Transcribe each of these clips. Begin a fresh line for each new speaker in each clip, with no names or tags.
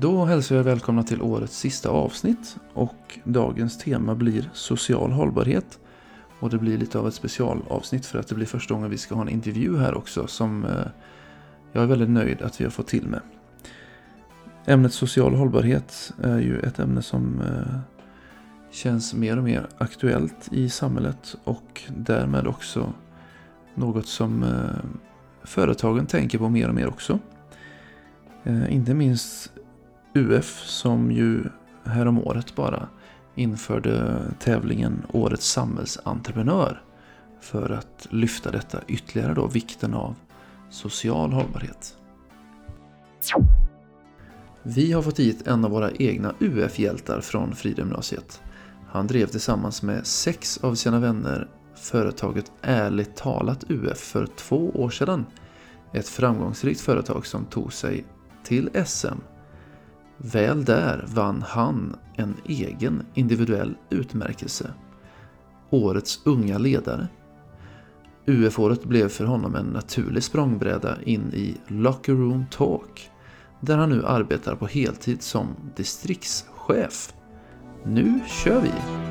Då hälsar jag välkomna till årets sista avsnitt och dagens tema blir social hållbarhet. Och det blir lite av ett specialavsnitt för att det blir första gången vi ska ha en intervju här också som eh, jag är väldigt nöjd att vi har fått till med. Ämnet social hållbarhet är ju ett ämne som eh, känns mer och mer aktuellt i samhället och därmed också något som eh, företagen tänker på mer och mer också. Inte minst UF som ju häromåret bara införde tävlingen Årets samhällsentreprenör för att lyfta detta ytterligare då, vikten av social hållbarhet. Vi har fått hit en av våra egna UF-hjältar från Fridhemgymnasiet. Han drev tillsammans med sex av sina vänner företaget Ärligt talat UF för två år sedan. Ett framgångsrikt företag som tog sig till SM Väl där vann han en egen individuell utmärkelse. Årets unga ledare. UF-året blev för honom en naturlig språngbräda in i Locker Room Talk där han nu arbetar på heltid som distriktschef. Nu kör vi!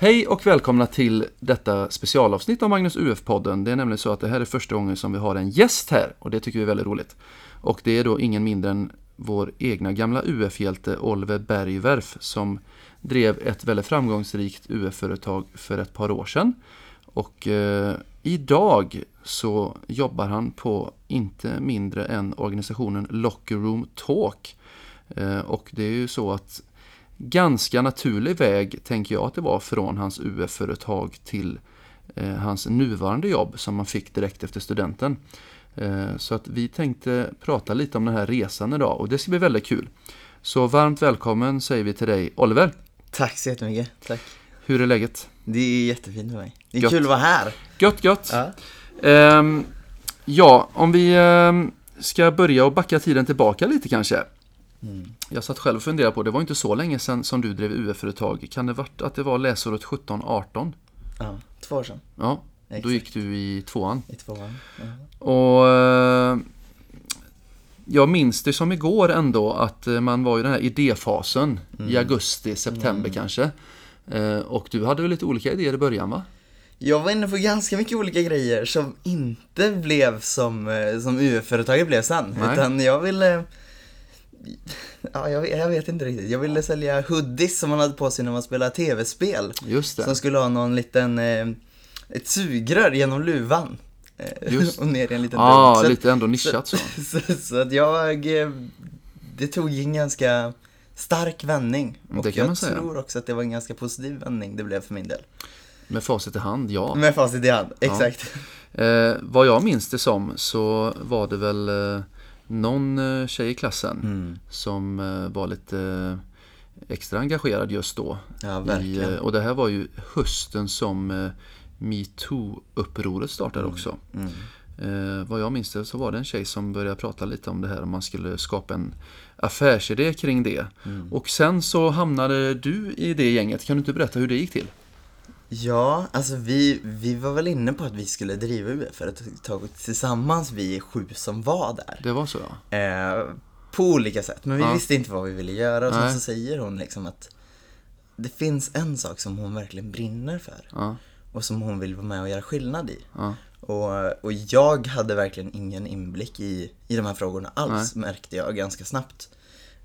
Hej och välkomna till detta specialavsnitt av Magnus UF-podden. Det är nämligen så att det här är första gången som vi har en gäst här och det tycker vi är väldigt roligt. Och det är då ingen mindre än vår egna gamla UF-hjälte Oliver Bergwerf som drev ett väldigt framgångsrikt UF-företag för ett par år sedan. Och eh, idag så jobbar han på inte mindre än organisationen Locker Room Talk. Eh, och det är ju så att ganska naturlig väg, tänker jag att det var, från hans UF-företag till eh, hans nuvarande jobb som han fick direkt efter studenten. Eh, så att vi tänkte prata lite om den här resan idag och det ska bli väldigt kul. Så varmt välkommen säger vi till dig Oliver.
Tack så jättemycket. Tack.
Hur är läget?
Det är jättefint med mig. Det är gött. kul att vara här.
Gött, gött. Ja, um, ja om vi um, ska börja och backa tiden tillbaka lite kanske. Mm. Jag satt själv och funderade på, det var inte så länge sedan som du drev UF-företag. Kan det varit att det var läsåret 17-18?
Ja, två år sedan.
Ja, Exakt. då gick du i tvåan.
I tvåan, ja.
Och eh, jag minns det som igår ändå att eh, man var i den här idéfasen mm. i augusti, september mm. kanske. Eh, och du hade väl lite olika idéer i början va?
Jag var inne på ganska mycket olika grejer som inte blev som, som UF-företaget blev sen. Nej. Utan jag ville Ja, jag, jag, vet inte riktigt. Jag ville sälja hoodies som man hade på sig när man spelade tv-spel.
Just det.
Som skulle ha någon liten, eh, ett sugrör genom luvan. Eh, Just. och ner i en liten
Ja, ah, lite ändå nischat så.
Så, så, så, att jag, eh, det tog en ganska stark vändning. Och det kan man säga. jag tror också att det var en ganska positiv vändning det blev för min del.
Med facit i hand, ja.
Med facit i hand, exakt.
Ja. Eh, vad jag minns det som så var det väl eh, någon eh, tjej i klassen mm. som eh, var lite eh, extra engagerad just då.
Ja.
I, och det här var ju hösten som metoo-upproret startade mm. också. Mm. Eh, vad jag minns det så var det en tjej som började prata lite om det här om man skulle skapa en affärsidé kring det. Mm. Och sen så hamnade du i det gänget. Kan du inte berätta hur det gick till?
Ja, alltså vi, vi var väl inne på att vi skulle driva UF-företaget tillsammans, vi sju som var där.
Det var så
ja. Eh, på olika sätt, men vi ja. visste inte vad vi ville göra. Och sen så säger hon liksom att det finns en sak som hon verkligen brinner för. Ja. Och som hon vill vara med och göra skillnad i. Ja. Och, och jag hade verkligen ingen inblick i, i de här frågorna alls, Nej. märkte jag ganska snabbt.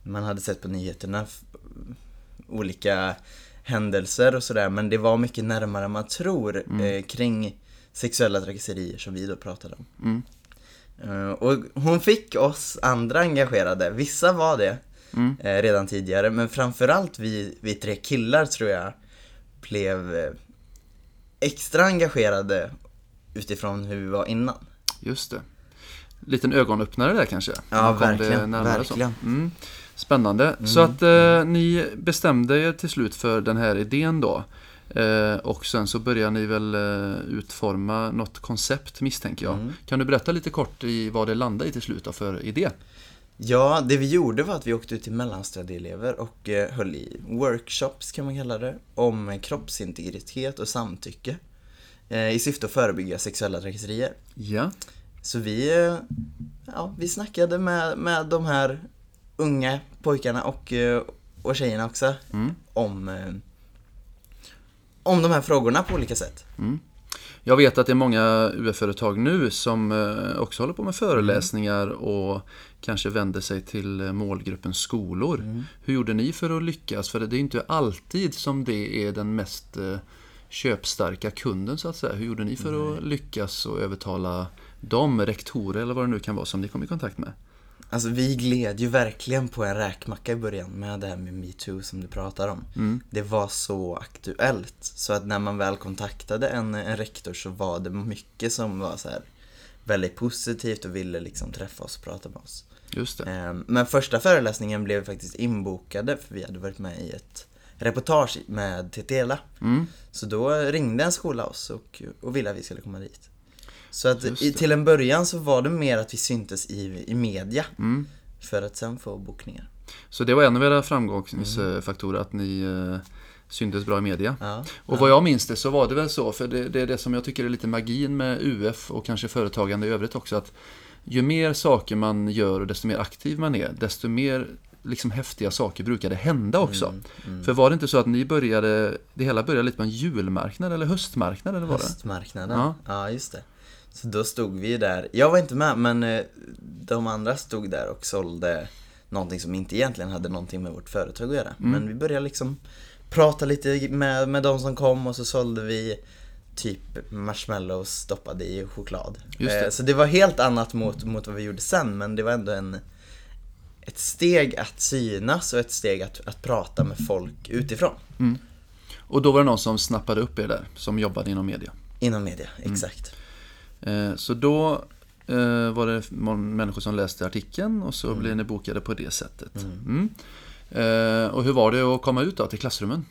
Man hade sett på nyheterna olika händelser och sådär men det var mycket närmare än man tror mm. eh, kring sexuella trakasserier som vi då pratade om. Mm. Uh, och hon fick oss andra engagerade, vissa var det mm. eh, redan tidigare men framförallt vi, vi tre killar tror jag blev eh, extra engagerade utifrån hur vi var innan.
Just det. Liten ögonöppnare där kanske?
Ja, verkligen. verkligen.
Mm. Spännande. Mm. Så att eh, ni bestämde er till slut för den här idén då. Eh, och sen så börjar ni väl eh, utforma något koncept misstänker jag. Mm. Kan du berätta lite kort i vad det landade i till slut då för idé?
Ja, det vi gjorde var att vi åkte ut till mellanstadieelever och eh, höll i workshops kan man kalla det, om kroppsintegritet och samtycke. Eh, I syfte att förebygga sexuella trakasserier.
Ja.
Så vi, eh, ja, vi snackade med, med de här unga pojkarna och, och tjejerna också mm. om, om de här frågorna på olika sätt.
Mm. Jag vet att det är många UF-företag nu som eh, också håller på med föreläsningar och kanske vänder sig till eh, målgruppen skolor. Mm. Hur gjorde ni för att lyckas? För det är inte alltid som det är den mest eh, köpstarka kunden så att säga. Hur gjorde ni för mm. att lyckas och övertala de rektorer eller vad det nu kan vara som ni kom i kontakt med?
Alltså vi gled ju verkligen på en räkmacka i början med det här med metoo som du pratar om. Mm. Det var så aktuellt. Så att när man väl kontaktade en, en rektor så var det mycket som var så här väldigt positivt och ville liksom träffa oss och prata med oss.
Just det.
Ehm, men första föreläsningen blev faktiskt inbokade för vi hade varit med i ett reportage med Tetela. Mm. Så då ringde en skola oss och, och ville att vi skulle komma dit. Så att i, till en början så var det mer att vi syntes i, i media. Mm. För att sen få bokningar.
Så det var en av era framgångsfaktorer, att ni eh, syntes bra i media. Ja, och ja. vad jag minns det så var det väl så, för det, det, är det som jag tycker är lite magin med UF och kanske företagande i övrigt också. att Ju mer saker man gör och desto mer aktiv man är, desto mer liksom häftiga saker brukade hända också. Mm, mm. För var det inte så att ni började, det hela började lite på en julmarknad eller höstmarknad? Eller var
det? Höstmarknaden, ja. ja just det. Så då stod vi där, jag var inte med men eh, de andra stod där och sålde någonting som inte egentligen hade någonting med vårt företag att göra. Mm. Men vi började liksom prata lite med, med de som kom och så sålde vi typ marshmallows stoppade i choklad. Det. Eh, så det var helt annat mot, mot vad vi gjorde sen men det var ändå en ett steg att synas och ett steg att, att prata med folk utifrån. Mm.
Och då var det någon som snappade upp er där, som jobbade inom media?
Inom media, mm. exakt.
Eh, så då eh, var det människor som läste artikeln och så mm. blev ni bokade på det sättet. Mm. mm. Eh, och hur var det att komma ut då till klassrummen?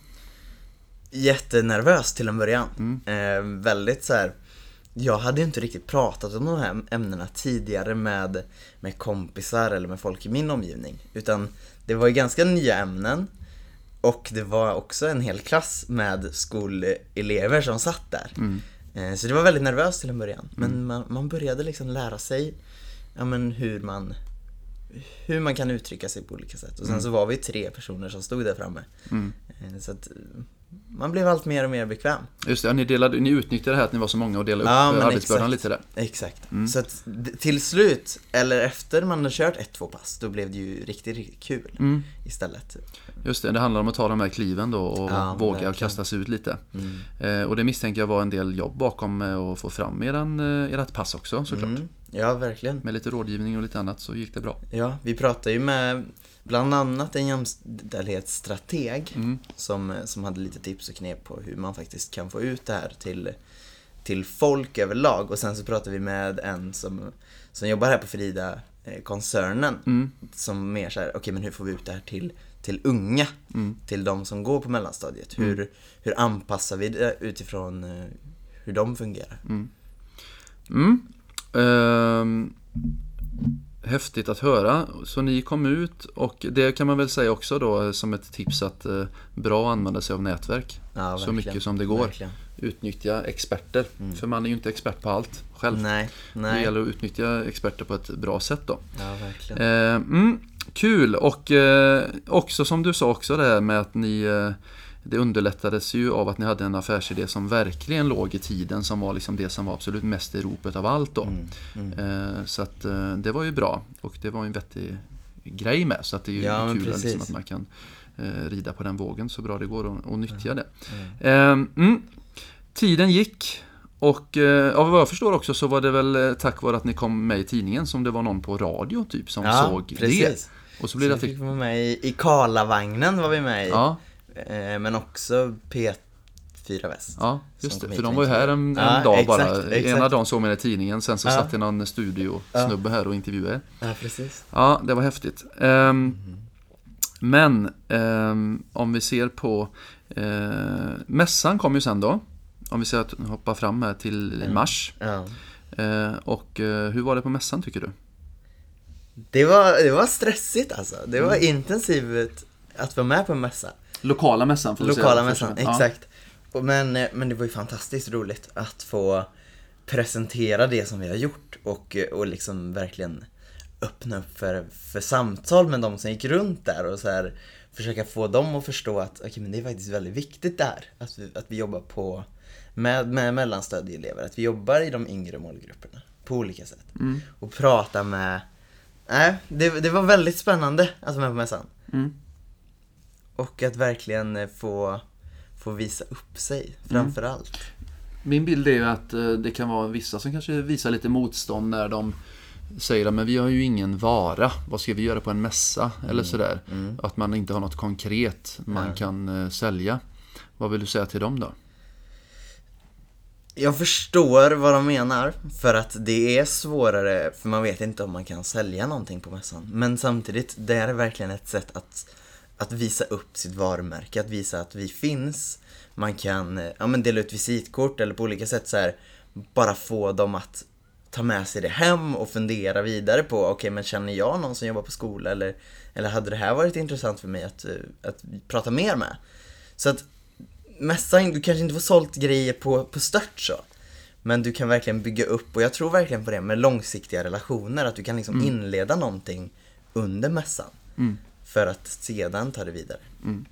Jättenervös till en början. Mm. väldigt så här, Jag hade ju inte riktigt pratat om de här ämnena tidigare med, med kompisar eller med folk i min omgivning. Utan det var ju ganska nya ämnen. Och det var också en hel klass med skolelever som satt där. Mm. Eh, så det var väldigt nervöst till en början. Men mm. man, man, började liksom lära sig ja, men hur, man, hur man kan uttrycka sig på olika sätt. Och sen mm. så var vi tre personer som stod där framme. Mm. Eh, så att man blev allt mer och mer bekväm.
Just det, ni, delade, ni utnyttjade det här att ni var så många och delade ja, upp arbetsbördan lite där.
Exakt. Mm. Så att till slut, eller efter man har kört ett, två pass, då blev det ju riktigt, riktigt kul mm. istället.
Just det, det handlar om att ta de här kliven då och ja, våga verkligen. kasta sig ut lite. Mm. Eh, och det misstänker jag var en del jobb bakom att få fram eran, eh, ert pass också såklart. Mm.
Ja, verkligen.
Med lite rådgivning och lite annat så gick det bra.
Ja, vi pratade ju med bland annat en jämställdhetsstrateg mm. som, som hade lite tips och knep på hur man faktiskt kan få ut det här till, till folk överlag. Och sen så pratade vi med en som, som jobbar här på Frida-koncernen. Mm. Som mer såhär, okej okay, men hur får vi ut det här till till unga, mm. till de som går på mellanstadiet. Mm. Hur, hur anpassar vi det utifrån eh, hur de fungerar? Mm.
Um, häftigt att höra. Så ni kom ut och det kan man väl säga också då som ett tips att uh, bra använda sig av nätverk. Ja, så mycket som det går. Verkligen. Utnyttja experter. Mm. För man är ju inte expert på allt själv.
Nej, nej.
Det gäller att utnyttja experter på ett bra sätt då.
Ja, verkligen. Uh,
Kul och eh, också som du sa också det här med att ni eh, det underlättades ju av att ni hade en affärsidé som verkligen låg i tiden som var liksom det som var absolut mest i ropet av allt då. Mm, mm. Eh, så att eh, det var ju bra och det var en vettig grej med så att det är ju ja, kul liksom att man kan eh, rida på den vågen så bra det går och, och nyttja det. Mm. Tiden gick och av vad jag förstår också så var det väl tack vare att ni kom med i tidningen som det var någon på radio typ som ja, såg precis. det.
Och så blir så det... fick vara med i, i Karlavagnen var vi med i. Ja. Eh, men också P4 Väst.
Ja, just det. För de var ju här en, en ja, dag exakt, bara. Exakt. Ena dagen såg man i tidningen, sen så ja. satt det någon studiosnubbe här och intervjuade.
Ja, precis.
Ja, det var häftigt. Um, mm. Men um, om vi ser på uh, Mässan kom ju sen då. Om vi ser att hoppa fram här till mars. Ja. Uh, och uh, hur var det på mässan tycker du?
Det var, det var stressigt alltså. Det var mm. intensivt att vara med på en mässa.
Lokala mässan får
Lokala säga. mässan, exakt. Ja. Men, men det var ju fantastiskt roligt att få presentera det som vi har gjort och, och liksom verkligen öppna upp för, för samtal med de som gick runt där och så här, försöka få dem att förstå att okay, men det är faktiskt väldigt viktigt där. Att vi, att vi jobbar på med, med mellanstadieelever, att vi jobbar i de yngre målgrupperna på olika sätt. Mm. Och prata med Nej, det, det var väldigt spännande att vara med på mässan. Mm. Och att verkligen få, få visa upp sig framför mm. allt.
Min bild är ju att eh, det kan vara vissa som kanske visar lite motstånd när de säger att vi har ju ingen vara, vad ska vi göra på en mässa? Mm. Eller sådär. Mm. Att man inte har något konkret man ja. kan uh, sälja. Vad vill du säga till dem då?
Jag förstår vad de menar, för att det är svårare, för man vet inte om man kan sälja någonting på mässan. Men samtidigt, det är verkligen ett sätt att, att visa upp sitt varumärke, att visa att vi finns. Man kan ja, men dela ut visitkort eller på olika sätt så här, bara få dem att ta med sig det hem och fundera vidare på, okej okay, men känner jag någon som jobbar på skola eller, eller hade det här varit intressant för mig att, att prata mer med? Så att mässan, du kanske inte får sålt grejer på, på stört så. Men du kan verkligen bygga upp, och jag tror verkligen på det, med långsiktiga relationer. Att du kan liksom mm. inleda någonting under mässan. Mm. För att sedan ta det vidare. Mm.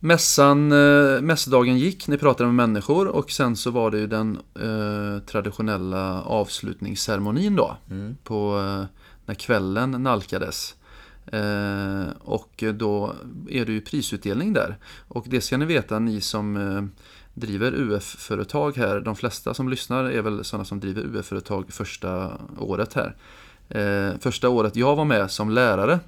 Mässan, eh, mässdagen gick, ni pratade med människor och sen så var det ju den eh, traditionella avslutningsceremonin då. Mm. På, eh, när kvällen nalkades. Eh, och då är det ju prisutdelning där. Och det ska ni veta ni som eh, driver UF-företag här. De flesta som lyssnar är väl sådana som driver UF-företag första året här. Eh, första året jag var med som lärare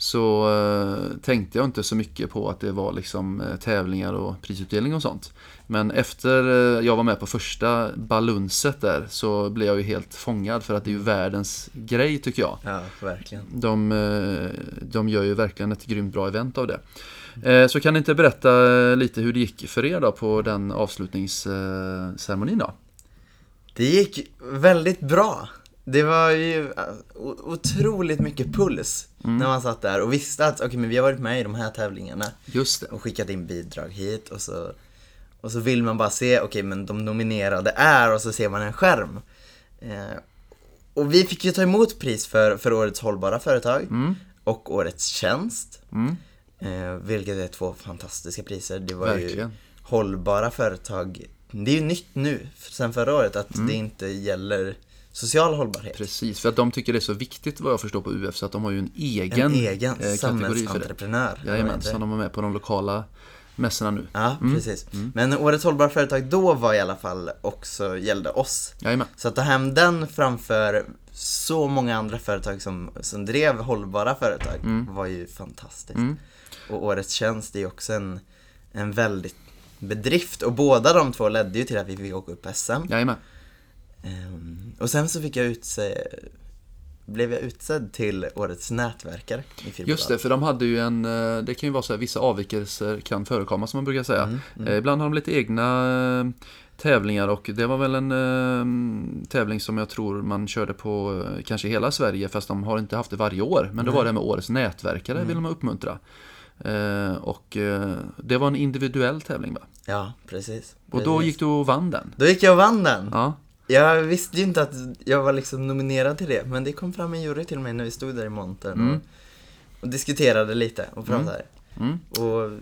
så eh, tänkte jag inte så mycket på att det var liksom eh, tävlingar och prisutdelning och sånt. Men efter eh, jag var med på första balunset där så blev jag ju helt fångad för att det är ju världens grej tycker jag.
Ja, verkligen.
De, de gör ju verkligen ett grymt bra event av det. Så kan ni inte berätta lite hur det gick för er då på den avslutningsceremonin då?
Det gick väldigt bra. Det var ju otroligt mycket puls mm. när man satt där och visste att okay, men vi har varit med i de här tävlingarna.
Just det.
Och skickat in bidrag hit och så, och så vill man bara se, okej, okay, men de nominerade är och så ser man en skärm. Eh, och vi fick ju ta emot pris för, för årets hållbara företag mm. och årets tjänst. Mm. Eh, vilket är två fantastiska priser. Det var Verkligen. ju hållbara företag. Det är ju nytt nu, sen förra året, att mm. det inte gäller social hållbarhet.
Precis, för att de tycker det är så viktigt vad jag förstår på UF så att de har ju en egen,
en egen eh, samhällsentreprenör.
Jajamän, som de har med på de lokala mässorna nu.
Ja, mm. precis. Mm. Men årets hållbara företag då var i alla fall också gällde oss.
Jajamän.
Så att ta hem den framför så många andra företag som, som drev hållbara företag mm. var ju fantastiskt. Mm. Och årets tjänst är också en, en väldigt bedrift och båda de två ledde ju till att vi fick åka upp SM.
Jajamän.
Um, och sen så fick jag utse, blev jag utsedd till Årets nätverkare i Fyrbodal.
Just det, för de hade ju en, eh, det kan ju vara så här, vissa avvikelser kan förekomma som man brukar säga. Mm, mm. Eh, ibland har de lite egna eh, tävlingar och det var väl en eh, tävling som jag tror man körde på kanske hela Sverige fast de har inte haft det varje år. Men då var det med Årets nätverkare mm. vill man uppmuntra. Eh, och eh, det var en individuell tävling va?
Ja, precis.
Och då gick du och vann den?
Då gick jag och vann den. Ja. Jag visste ju inte att jag var liksom nominerad till det, men det kom fram en jury till mig när vi stod där i montern mm. och, och, diskuterade lite och pratade. Mm. Mm. Och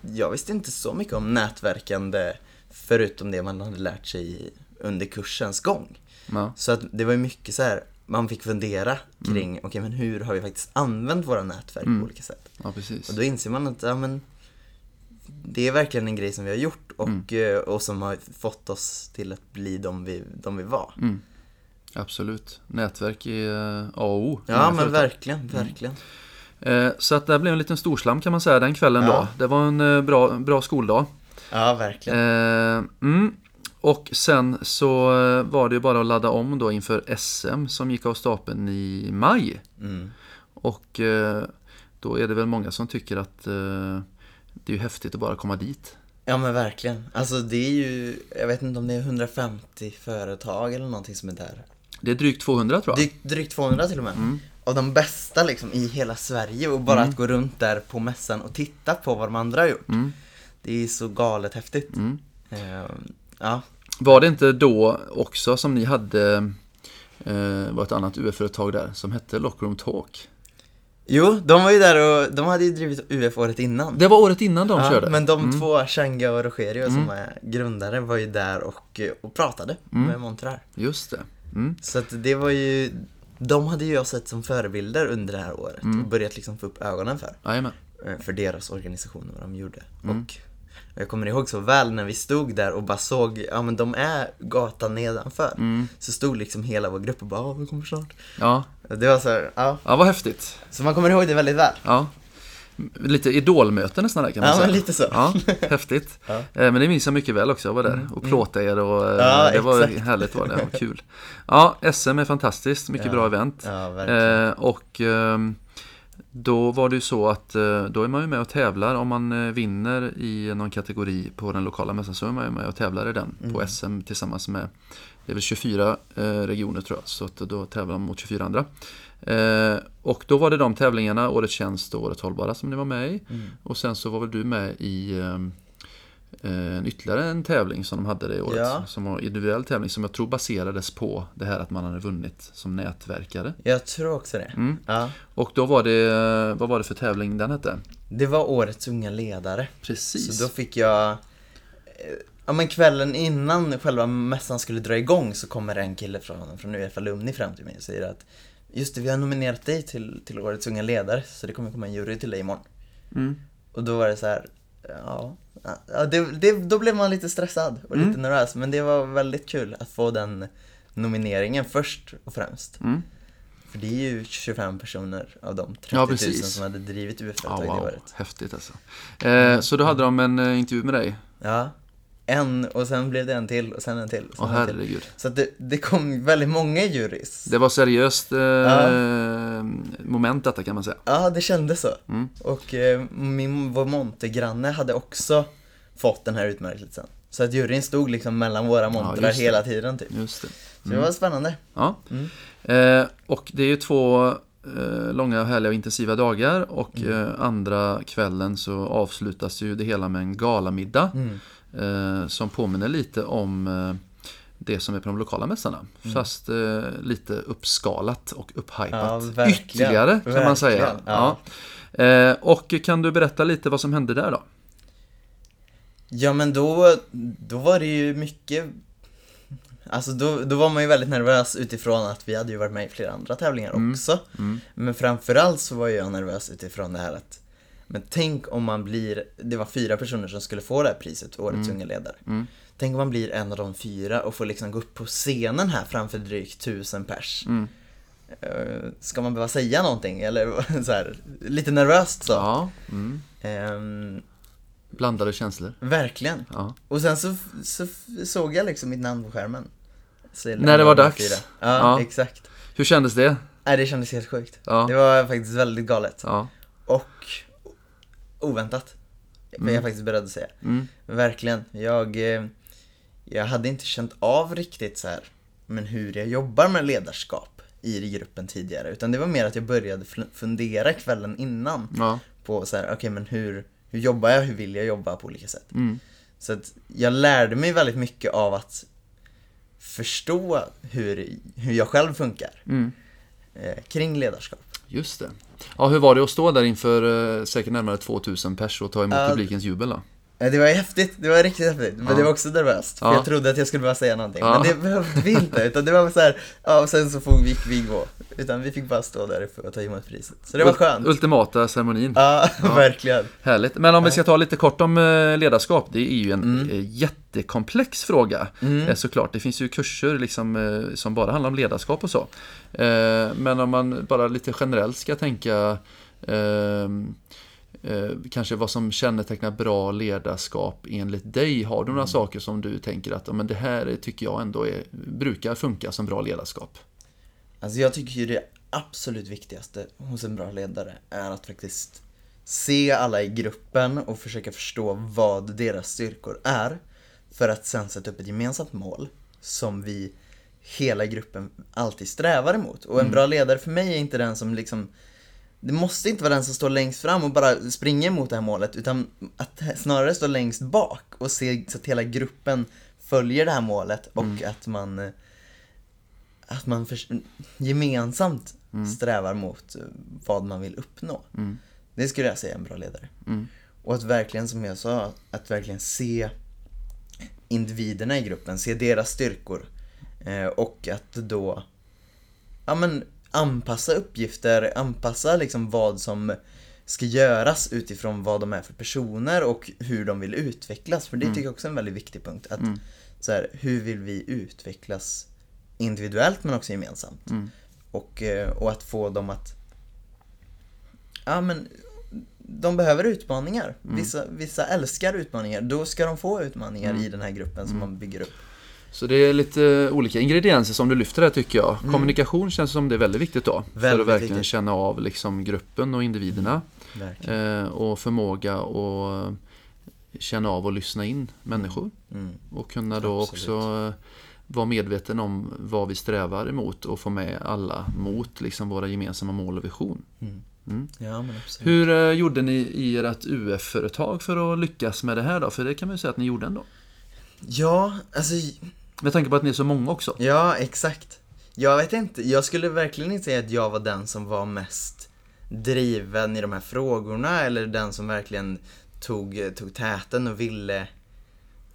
jag visste inte så mycket om nätverkande förutom det man hade lärt sig under kursens gång. Ja. Så att det var ju mycket så här, man fick fundera kring, mm. okej okay, men hur har vi faktiskt använt våra nätverk på mm. olika sätt?
Ja, precis.
Och då inser man att, ja men det är verkligen en grej som vi har gjort och, mm. Eh, och som har fått oss till att bli de vi, de vi var. Mm.
Absolut. Nätverk är A och O.
Ja, men verkligen, verkligen.
Mm. Så att det blev en liten storslam kan man säga den kvällen ja. då. Det var en eh, bra, bra skoldag.
Ja, verkligen.
Mm. Och sen så var det ju bara att ladda om då inför SM som gick av stapeln i maj. Mm. Och då är det väl många som tycker att det är ju häftigt att bara komma dit.
Ja men verkligen. Alltså det är ju, jag vet inte om det är 150 företag eller någonting som är där.
Det är drygt 200 tror jag.
Drygt, drygt 200 till och med. Mm. Av de bästa liksom i hela Sverige och bara mm. att gå runt där på mässan och titta på vad de andra har gjort. Mm. Det är så galet häftigt. Uh,
ja. Var det inte då också som ni hade uh, var ett annat UF-företag där som hette Lockroom Talk?
Jo, de var ju där och de hade ju drivit UF året innan.
Det var året innan de ja, körde?
Men de mm. två, Changa och Rogerio mm. som är grundare, var ju där och, och pratade mm. med Montreal.
Just det.
Mm. Så att det var ju, de hade ju jag sett som förebilder under det här året mm. och börjat liksom få upp ögonen för.
Jajamän.
Eh, för deras organisation och vad de gjorde. Mm. Och jag kommer ihåg så väl när vi stod där och bara såg, ja men de är gatan nedanför. Mm. Så stod liksom hela vår grupp och bara, ja vi kommer snart.
Ja.
Det var så här, ja.
Ja, vad häftigt.
Så man kommer ihåg det väldigt väl.
Ja. Lite idolmöte nästan där kan man
ja,
säga.
Ja, lite så.
Ja, häftigt. Ja. Eh, men det minns jag mycket väl också, jag var där mm. och plåtade er och eh, ja, det var exakt. härligt var det, var kul. Ja, SM är fantastiskt, mycket bra event.
Ja, verkligen.
Eh, och ehm, då var det ju så att då är man ju med och tävlar om man vinner i någon kategori på den lokala mässan så är man ju med och tävlar i den mm. på SM tillsammans med det är väl 24 regioner tror jag så att då tävlar man mot 24 andra. Eh, och då var det de tävlingarna, Årets tjänst och Året hållbara som ni var med i. Mm. Och sen så var väl du med i eh, en ytterligare en tävling som de hade det året. Ja. Som var en individuell tävling som jag tror baserades på det här att man hade vunnit som nätverkare.
Jag tror också det.
Mm. Ja. Och då var det, vad var det för tävling den hette?
Det var Årets unga ledare.
Precis.
Så då fick jag eh, Ja men kvällen innan själva mässan skulle dra igång så kommer en kille från, från UF Alumni fram till mig och säger att Just det, vi har nominerat dig till, till Årets unga ledare, så det kommer komma en jury till dig imorgon. Mm. Och då var det så här, ja, ja det, det, då blev man lite stressad och mm. lite nervös, men det var väldigt kul att få den nomineringen först och främst. Mm. För det är ju 25 personer av de 30 000 som hade drivit UF-företag
ja,
wow. det året.
Häftigt alltså. Eh, så då hade de en eh, intervju med dig?
Ja en och sen blev det en till och sen en till.
Åh herregud.
Så att det, det kom väldigt många jurys.
Det var seriöst eh, ja. moment detta kan man säga.
Ja, det kändes så. Mm. Och eh, min, vår montergranne hade också fått den här utmärkelsen. Så att juryn stod liksom mellan våra montrar ja, hela tiden typ.
Just det. Mm.
Så det mm. var spännande.
Ja. Mm. Eh, och det är ju två eh, långa, härliga och intensiva dagar och mm. eh, andra kvällen så avslutas ju det hela med en galamiddag. Mm som påminner lite om eh, det som är på de lokala mässorna. Mm. Fast eh, lite uppskalat och upphypat ja, ytterligare kan verkligen. man säga. Ja. ja. Eh, och kan du berätta lite vad som hände där då?
Ja men då, då var det ju mycket Alltså då, då var man ju väldigt nervös utifrån att vi hade ju varit med i flera andra tävlingar mm. också. Mm. Men framförallt så var jag nervös utifrån det här att men tänk om man blir, det var fyra personer som skulle få det här priset, Årets mm. unga ledare. Mm. Tänk om man blir en av de fyra och får liksom gå upp på scenen här framför drygt tusen pers. Mm. Uh, ska man behöva säga någonting eller så här, lite nervöst så.
Ja. Mm. Um, Blandade känslor.
Verkligen. Ja. Och sen så, så såg jag liksom mitt namn på skärmen.
När det var dags?
Ja, ja, exakt.
Hur kändes det?
Nej, det kändes helt sjukt. Ja. Det var faktiskt väldigt galet.
Ja.
Och oväntat. Mm. Är jag faktiskt beredd att säga. Mm. Verkligen. Jag, eh, jag hade inte känt av riktigt så här, men hur jag jobbar med ledarskap i gruppen tidigare. Utan det var mer att jag började fundera kvällen innan. Ja. På så här, okej okay, men hur, hur jobbar jag? Hur vill jag jobba på olika sätt? Mm. Så att jag lärde mig väldigt mycket av att förstå hur, hur jag själv funkar. Mm. Eh, kring ledarskap.
Just det. Ja, hur var det att stå där inför eh, säkert närmare 2000 pers och ta emot uh, publikens jubel då?
Det var häftigt, det var riktigt häftigt. Men ja. det var också nervöst. För ja. jag trodde att jag skulle behöva säga någonting. Ja. Men det behövde vi inte. Utan det var så här, ja och sen så fick vi gå. Utan vi fick bara stå där och ta emot priset. Så det var skönt.
Ultimata ceremonin.
Ja, verkligen.
Härligt. Men om vi ska ta lite kort om eh, ledarskap. Det är ju en mm. Eh, jättekomplex fråga. Mm. Såklart, det finns ju kurser liksom, som bara handlar om ledarskap och så. Men om man bara lite generellt ska tänka eh, kanske vad som kännetecknar bra ledarskap enligt dig. Har du några mm. saker som du tänker att men det här tycker jag ändå är, brukar funka som bra ledarskap?
Alltså jag tycker ju det absolut viktigaste hos en bra ledare är att faktiskt se alla i gruppen och försöka förstå vad deras styrkor är. För att sen sätta upp ett gemensamt mål som vi hela gruppen alltid strävar emot. Och en mm. bra ledare för mig är inte den som liksom det måste inte vara den som står längst fram och bara springer mot det här målet utan att snarare stå längst bak och se så att hela gruppen följer det här målet och mm. att man att man för, gemensamt mm. strävar mot vad man vill uppnå. Mm. Det skulle jag säga är en bra ledare. Mm. Och att verkligen, som jag sa, att verkligen se individerna i gruppen, se deras styrkor. Eh, och att då, ja men anpassa uppgifter, anpassa liksom vad som ska göras utifrån vad de är för personer och hur de vill utvecklas. För det mm. tycker jag också är en väldigt viktig punkt. Att mm. så här, hur vill vi utvecklas individuellt men också gemensamt? Mm. Och, eh, och att få dem att Ja men de behöver utmaningar. Mm. Vissa, vissa älskar utmaningar. Då ska de få utmaningar mm. i den här gruppen som mm. man bygger upp.
Så det är lite olika ingredienser som du lyfter här tycker jag. Mm. Kommunikation känns som det är väldigt viktigt då. Väldigt för att verkligen viktigt. känna av liksom gruppen och individerna. Mm. Eh, och förmåga att känna av och lyssna in människor. Mm. Och kunna då Absolut. också vara medveten om vad vi strävar emot och få med alla mot liksom våra gemensamma mål och vision. Mm.
Mm. Ja.
Hur eh, gjorde ni i ert UF-företag för att lyckas med det här då? För det kan man ju säga att ni gjorde ändå.
Ja, alltså...
Med tanke på att ni är så många också.
Ja, exakt. Jag vet inte, jag skulle verkligen inte säga att jag var den som var mest driven i de här frågorna eller den som verkligen tog, tog täten och ville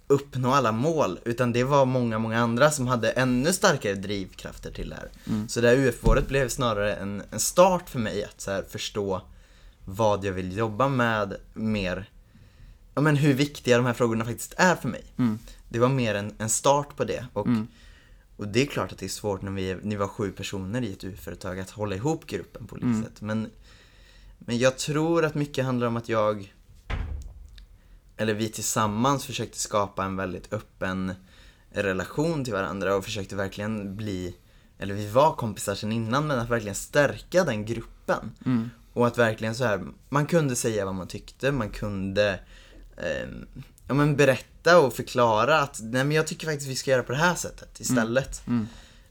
uppnå alla mål. Utan det var många, många andra som hade ännu starkare drivkrafter till det här. Mm. Så det här UF-året blev snarare en, en start för mig att så förstå vad jag vill jobba med mer. Ja men hur viktiga de här frågorna faktiskt är för mig. Mm. Det var mer en, en start på det. Och, mm. och det är klart att det är svårt när vi, ni var sju personer i ett UF-företag att hålla ihop gruppen på olika mm. sätt. Men, men jag tror att mycket handlar om att jag eller vi tillsammans försökte skapa en väldigt öppen relation till varandra och försökte verkligen bli, eller vi var kompisar sedan innan, men att verkligen stärka den gruppen. Mm. Och att verkligen så här, man kunde säga vad man tyckte, man kunde eh, ja, men berätta och förklara att nej men jag tycker faktiskt vi ska göra på det här sättet istället. Mm.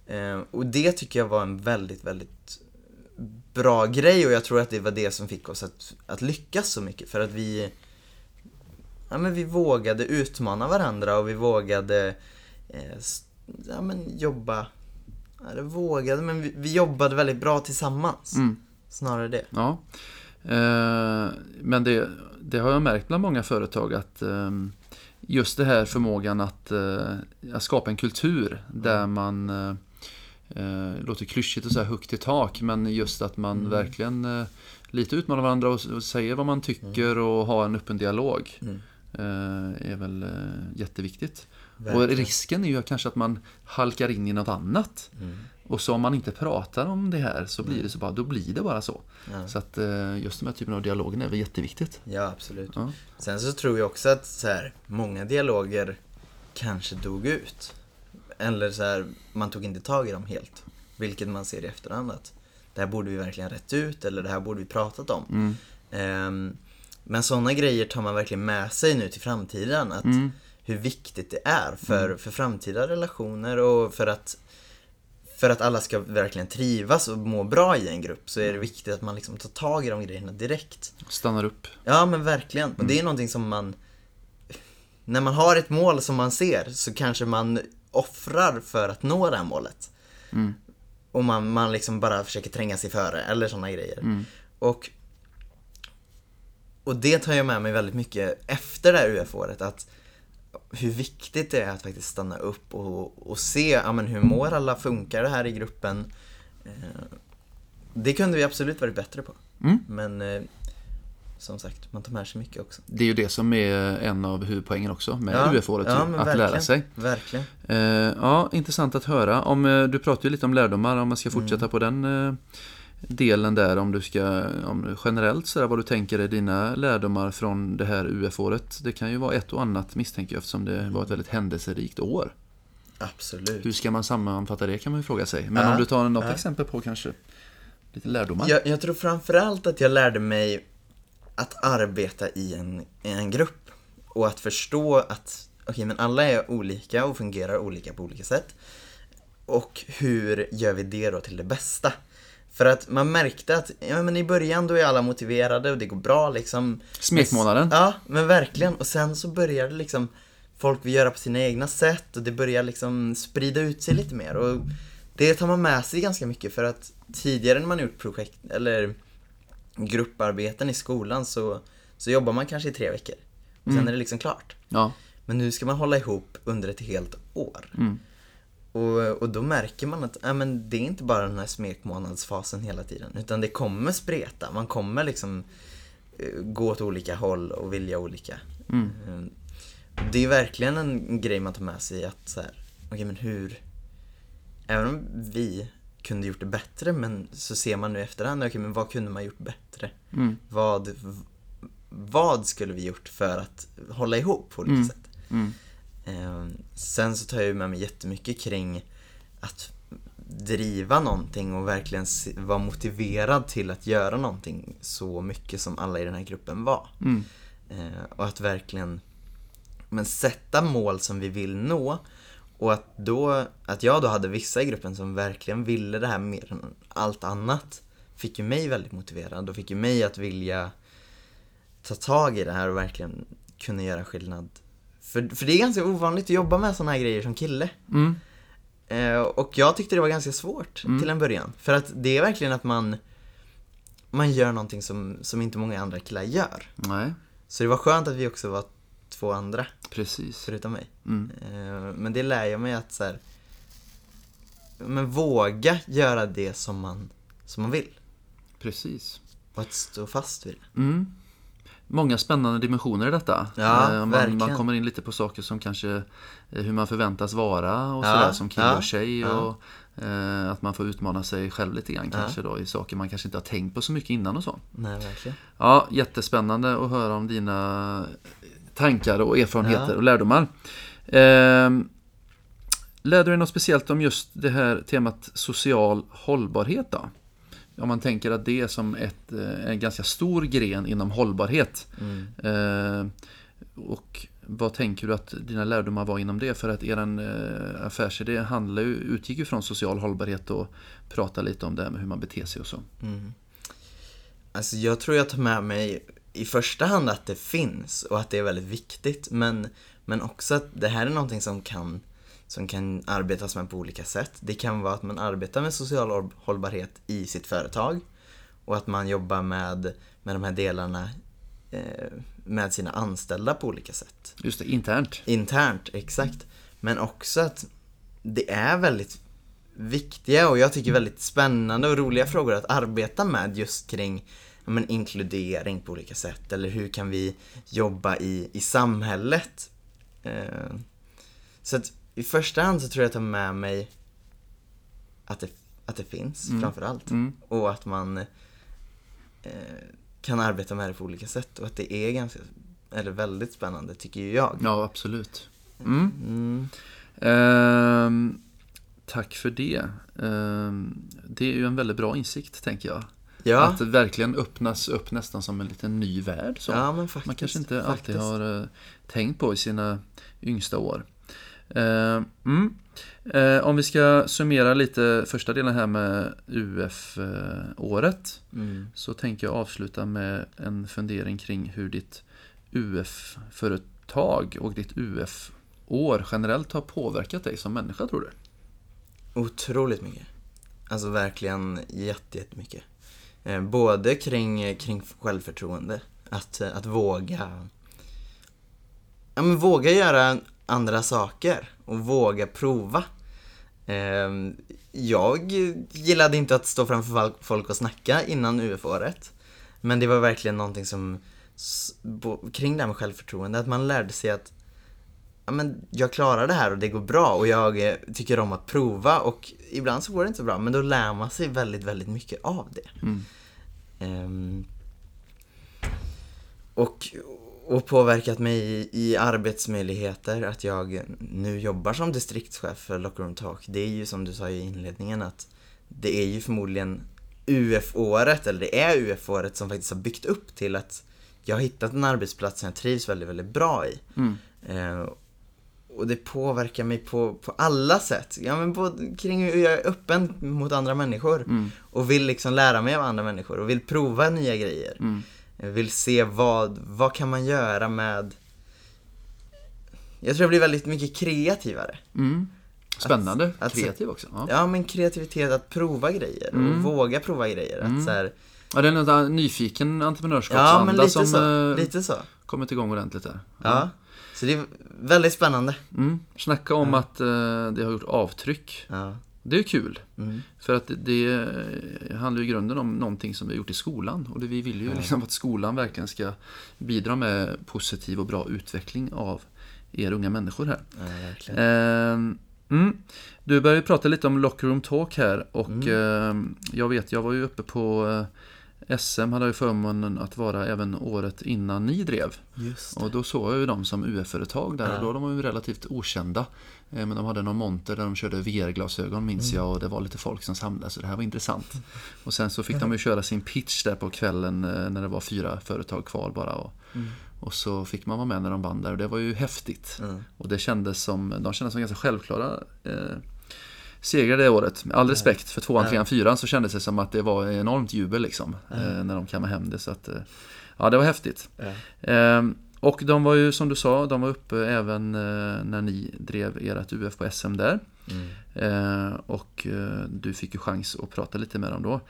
Mm. Eh, och det tycker jag var en väldigt, väldigt bra grej och jag tror att det var det som fick oss att, att lyckas så mycket. För att vi, ja, men vi vågade utmana varandra och vi vågade eh, ja, men jobba, ja, vågade, men vi, vi, jobbade väldigt bra tillsammans. Mm. Snarare det.
Ja. Eh, men det, det har jag märkt bland många företag att eh, just det här förmågan att, eh, att skapa en kultur där mm. man eh, eh, låter klyschigt och så här högt i tak men just att man mm. verkligen eh, lite utmanar varandra och, och säger vad man tycker mm. och har en öppen dialog. Mm. Eh, är väl eh, jätteviktigt. Verkligen. Och risken är ju kanske att man halkar in i något annat. Och så om man inte pratar om det här så blir det så bara, då blir det bara så. Ja. Så att eh, just den här typen av dialogen är väl jätteviktigt.
Ja, absolut. Ja. Sen så tror jag också att så här, många dialoger kanske dog ut. Eller så här, man tog inte tag i dem helt. Vilket man ser i efterhand att det här borde vi verkligen rätt ut eller det här borde vi pratat om. Mm. Um, men sådana grejer tar man verkligen med sig nu till framtiden. Att mm. Hur viktigt det är för, mm. för framtida relationer och för att för att alla ska verkligen trivas och må bra i en grupp så är det mm. viktigt att man liksom tar tag i de grejerna direkt.
Stannar upp.
Ja men verkligen. Och det är mm. någonting som man När man har ett mål som man ser så kanske man offrar för att nå det här målet. Mm. Och man, man liksom bara försöker tränga sig före eller sådana grejer. Mm. Och och det tar jag med mig väldigt mycket efter det här UF-året. Att hur viktigt det är att faktiskt stanna upp och, och se, ja men hur mår alla, funkar det här i gruppen? Eh, det kunde vi absolut varit bättre på. Mm. Men eh, som sagt, man tar med sig mycket också.
Det är ju det som är en av huvudpoängen också med ja, UF-året, ja, att lära sig.
Verkligen.
Eh, ja, intressant att höra. Om, du pratar ju lite om lärdomar, om man ska fortsätta mm. på den delen där om du ska, om generellt sådär vad du tänker är dina lärdomar från det här UF-året. Det kan ju vara ett och annat misstänker jag eftersom det var ett väldigt händelserikt år.
Absolut.
Hur ska man sammanfatta det kan man ju fråga sig. Men ja, om du tar något ja. exempel på kanske lite lärdomar.
Jag, jag tror framförallt att jag lärde mig att arbeta i en, i en grupp. Och att förstå att, okej okay, men alla är olika och fungerar olika på olika sätt. och hur gör vi det då till det bästa? För att man märkte att, ja men i början då är alla motiverade och det går bra liksom.
Smekmånaden.
Ja, men verkligen. Och sen så börjar det liksom, folk vill göra på sina egna sätt och det börjar liksom sprida ut sig lite mer. Och det tar man med sig ganska mycket för att tidigare när man gjort projekt, eller grupparbeten i skolan så, så jobbar man kanske i tre veckor. Och sen mm. är det liksom klart.
Ja.
Men nu ska man hålla ihop under ett helt år. Mm. Och, och då märker man att äh, men det är inte bara den här smekmånadsfasen hela tiden. Utan det kommer spreta. Man kommer liksom uh, gå åt olika håll och vilja olika. Mm. Uh, det är verkligen en grej man tar med sig att så här, okay, men hur, även om vi kunde gjort det bättre men så ser man nu efterhand, okej okay, men vad kunde man gjort bättre? Mm. Vad, vad skulle vi gjort för att hålla ihop på olika mm. sätt? Mm. Eh, sen så tar jag med mig jättemycket kring att driva någonting och verkligen vara motiverad till att göra någonting så mycket som alla i den här gruppen var. Mm. Eh, och att verkligen men sätta mål som vi vill nå och att, då, att jag då hade vissa i gruppen som verkligen ville det här mer än allt annat fick ju mig väldigt motiverad och fick ju mig att vilja ta tag i det här och verkligen kunna göra skillnad för, för det är ganska ovanligt att jobba med sådana här grejer som kille. Mm. Eh, och jag tyckte det var ganska svårt mm. till en början. För att det är verkligen att man man gör någonting som, som inte många andra killar gör.
Nej.
Så det var skönt att vi också var två andra.
Precis.
Förutom mig. Mm. Eh, men det lär jag mig att så här, men våga göra det som man, som man vill.
Precis.
Och att stå fast vid det.
Mm många spännande dimensioner i detta.
Ja, eh,
man, man, kommer in lite på saker som kanske eh, hur man förväntas vara och ja, sådär som kille ja, och tjej. Och, eh, att man får utmana sig själv lite grann kanske då i saker man kanske inte har tänkt på så mycket innan och så.
Nej, verkligen.
Ja, jättespännande att höra om dina tankar och erfarenheter och lärdomar. Eh, lärde du dig något speciellt om just det här temat social hållbarhet då? Om man tänker att det är som ett, eh, en ganska stor gren inom hållbarhet. Mm. Eh, och vad tänker du att dina lärdomar var inom det? För att er eh, affärsidé handlar ju, utgick ju från social hållbarhet och prata lite om det här med hur man beter sig och så.
Mm. Alltså jag tror jag tar med mig i första hand att det finns och att det är väldigt viktigt. Men, men också att det här är någonting som kan som kan arbetas med på olika sätt. Det kan vara att man arbetar med social hållbarhet i sitt företag och att man jobbar med, med de här delarna eh, med sina anställda på olika sätt.
Just det, internt.
Internt, exakt. Men också att det är väldigt viktiga och jag tycker väldigt spännande och roliga frågor att arbeta med just kring men, inkludering på olika sätt eller hur kan vi jobba i, i samhället. Eh, så att i första hand så tror jag att jag tar med mig att det, att det finns mm. framförallt. Mm. Och att man eh, kan arbeta med det på olika sätt och att det är ganska, eller väldigt spännande tycker ju jag.
Ja, absolut. Mm. mm. Ehm, tack för det. Ehm, det är ju en väldigt bra insikt tänker jag.
Ja.
Att det verkligen öppnas upp nästan som en liten ny värld. Så.
Ja, faktiskt,
man kanske inte
faktiskt.
alltid har uh, tänkt på i sina yngsta år. Eh, mm. Eh, om vi ska summera lite första delen här med UF-året. Mm. Så tänker jag avsluta med en fundering kring hur ditt UF-företag och ditt UF-år generellt har påverkat dig som människa tror du?
Otroligt mycket. Alltså verkligen jättemycket. Eh, både kring, kring självförtroende. Att, att våga ja, men våga göra andra saker och våga prova. Ehm, jag gillade inte att stå framför folk och snacka innan UF-året. Men det var verkligen någonting som, kring det här med självförtroende, att man lärde sig att ja, men jag klarar det här och det går bra och jag eh, tycker om att prova och ibland så går det inte så bra men då lär man sig väldigt, väldigt mycket av det. Mm. Um, och, och påverkat mig i, i, arbetsmöjligheter. Att jag nu jobbar som distriktschef för Lockroom Talk. Det är ju som du sa i inledningen att det är ju förmodligen UF-året, eller det är UF-året som faktiskt har byggt upp till att jag har hittat en arbetsplats som jag trivs väldigt, väldigt bra i. Mm. Eh, och det påverkar mig på, på alla sätt. Ja, men både kring hur jag är öppen mot andra människor. Mm. Och vill liksom lära mig av andra människor och vill prova nya grejer. Mm. Jag vill se vad, vad kan man göra med jag tror jag blir väldigt mycket kreativare.
Mm. Spännande, att, kreativ också.
Ja. ja. men kreativitet, att prova grejer och mm. våga prova grejer. Att mm. så här...
Ja, det är en nyfiken entreprenörskapsanda ja, som
så. Eh, lite så.
kommit igång ordentligt där.
Ja. ja. Så det är väldigt spännande.
Mm. Snacka om ja. att uh, det har gjort avtryck. Ja. Det är kul. Mm. För att det, handlar i grunden om någonting som vi har gjort i skolan. Och det, vi vill ju ja. liksom att skolan verkligen ska bidra med positiv och bra utveckling av er unga människor här.
Ja, eh,
mm. Du började prata lite om Locker Room Talk här och mm. eh, jag vet, jag var ju uppe på eh, SM, hade jag förmånen att vara även året innan ni drev. Och då såg jag ju dem som UF-företag där ja. och då de var ju relativt okända. Eh, men de hade någon monter där de körde VR-glasögon minns mm. jag och det var lite folk som samlades så det här var intressant. Och sen så fick de ju köra sin pitch där på kvällen eh, när det var fyra företag kvar bara. Och, mm. Och så fick man vara med när de vann där och det var ju häftigt. Mm. Och det kändes som, de kändes som ganska självklara eh, segrar det året. Med all respekt för tvåan, trean, fyran så kändes det som att det var enormt jubel liksom. Eh, när de kammade hem det. Så att, eh, ja, det var häftigt. Eh, och de var ju som du sa, de var uppe även eh, när ni drev ert UF på SM där. Mm. Eh, och du fick ju chans att prata lite med dem då.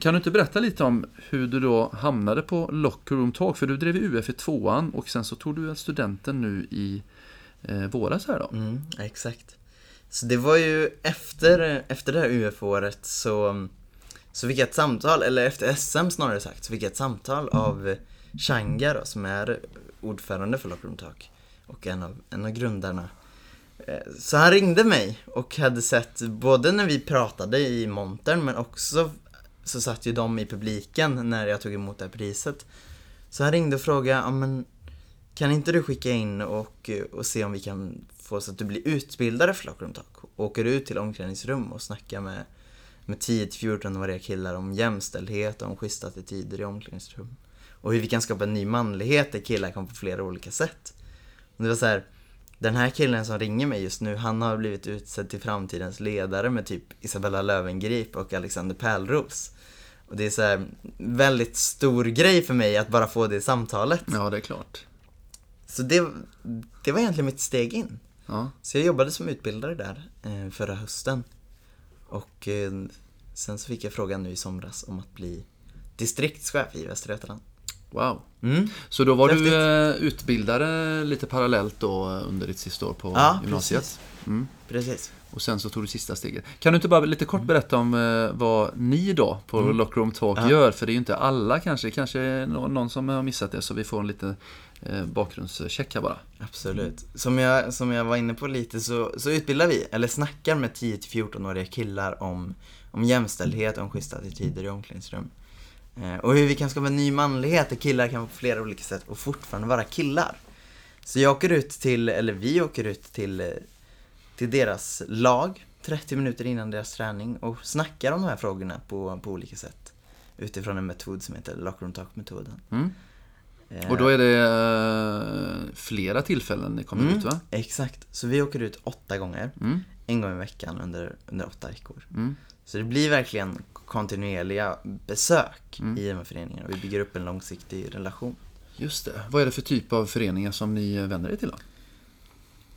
Kan du inte berätta lite om hur du då hamnade på Locker Room Talk? För du drev UF i tvåan och sen så tog du studenten nu i våras här då.
Mm, exakt. Så det var ju efter, efter det här UF-året så, så fick jag ett samtal, eller efter SM snarare sagt, så fick jag ett samtal av Changa då, som är ordförande för Locker Room Talk och en av, en av grundarna. Eh, så han ringde mig och hade sett både när vi pratade i montern men också så satt ju de i publiken när jag tog emot det här priset. Så han ringde och frågade, ja men kan inte du skicka in och, och se om vi kan få så att du blir utbildare för Lockroom Talk? Åker ut till omklädningsrum och snackar med, med 10-14-åriga killar om jämställdhet och om schyssta attityder i omklädningsrum. Och hur vi kan skapa en ny manlighet där killar kan på flera olika sätt. Och det var så här, den här killen som ringer mig just nu, han har blivit utsedd till framtidens ledare med typ Isabella Lövengrip och Alexander Pärlros. Och det är så här, väldigt stor grej för mig att bara få det samtalet.
Ja, det är klart.
Så det, det var egentligen mitt steg in. Ja. Så jag jobbade som utbildare där eh, förra hösten. Och eh, sen så fick jag frågan nu i somras om att bli distriktschef i Västra Götaland.
Wow. Mm. Så då var Häftigt. du eh, utbildare lite parallellt då under ditt sista år på ja, gymnasiet?
Precis. Mm. precis.
Och sen så tog du sista steget. Kan du inte bara lite kort berätta om eh, vad ni då på mm. Lockroom Talk ja. gör? För det är ju inte alla kanske, kanske någon som har missat det så vi får en liten eh, bakgrundscheck här bara.
Absolut. Som jag, som jag var inne på lite så, så utbildar vi, eller snackar med 10-14-åriga killar om, om jämställdhet om schyssta attityder i omklädningsrum. Eh, och hur vi kan skapa en ny manlighet där killar kan på flera olika sätt och fortfarande vara killar. Så jag åker ut till, eller vi åker ut till, eh, till deras lag 30 minuter innan deras träning och snackar om de här frågorna på, på olika sätt. Utifrån en metod som heter Locker Room Talk-metoden. Mm.
Eh, och då är det flera tillfällen ni kommer mm, ut va?
Exakt, så vi åker ut åtta gånger. Mm. En gång i veckan under, under åtta veckor. Mm. Så det blir verkligen kontinuerliga besök mm. i de här föreningarna. Vi bygger upp en långsiktig relation.
Just det. Vad är det för typ av föreningar som ni vänder er till då?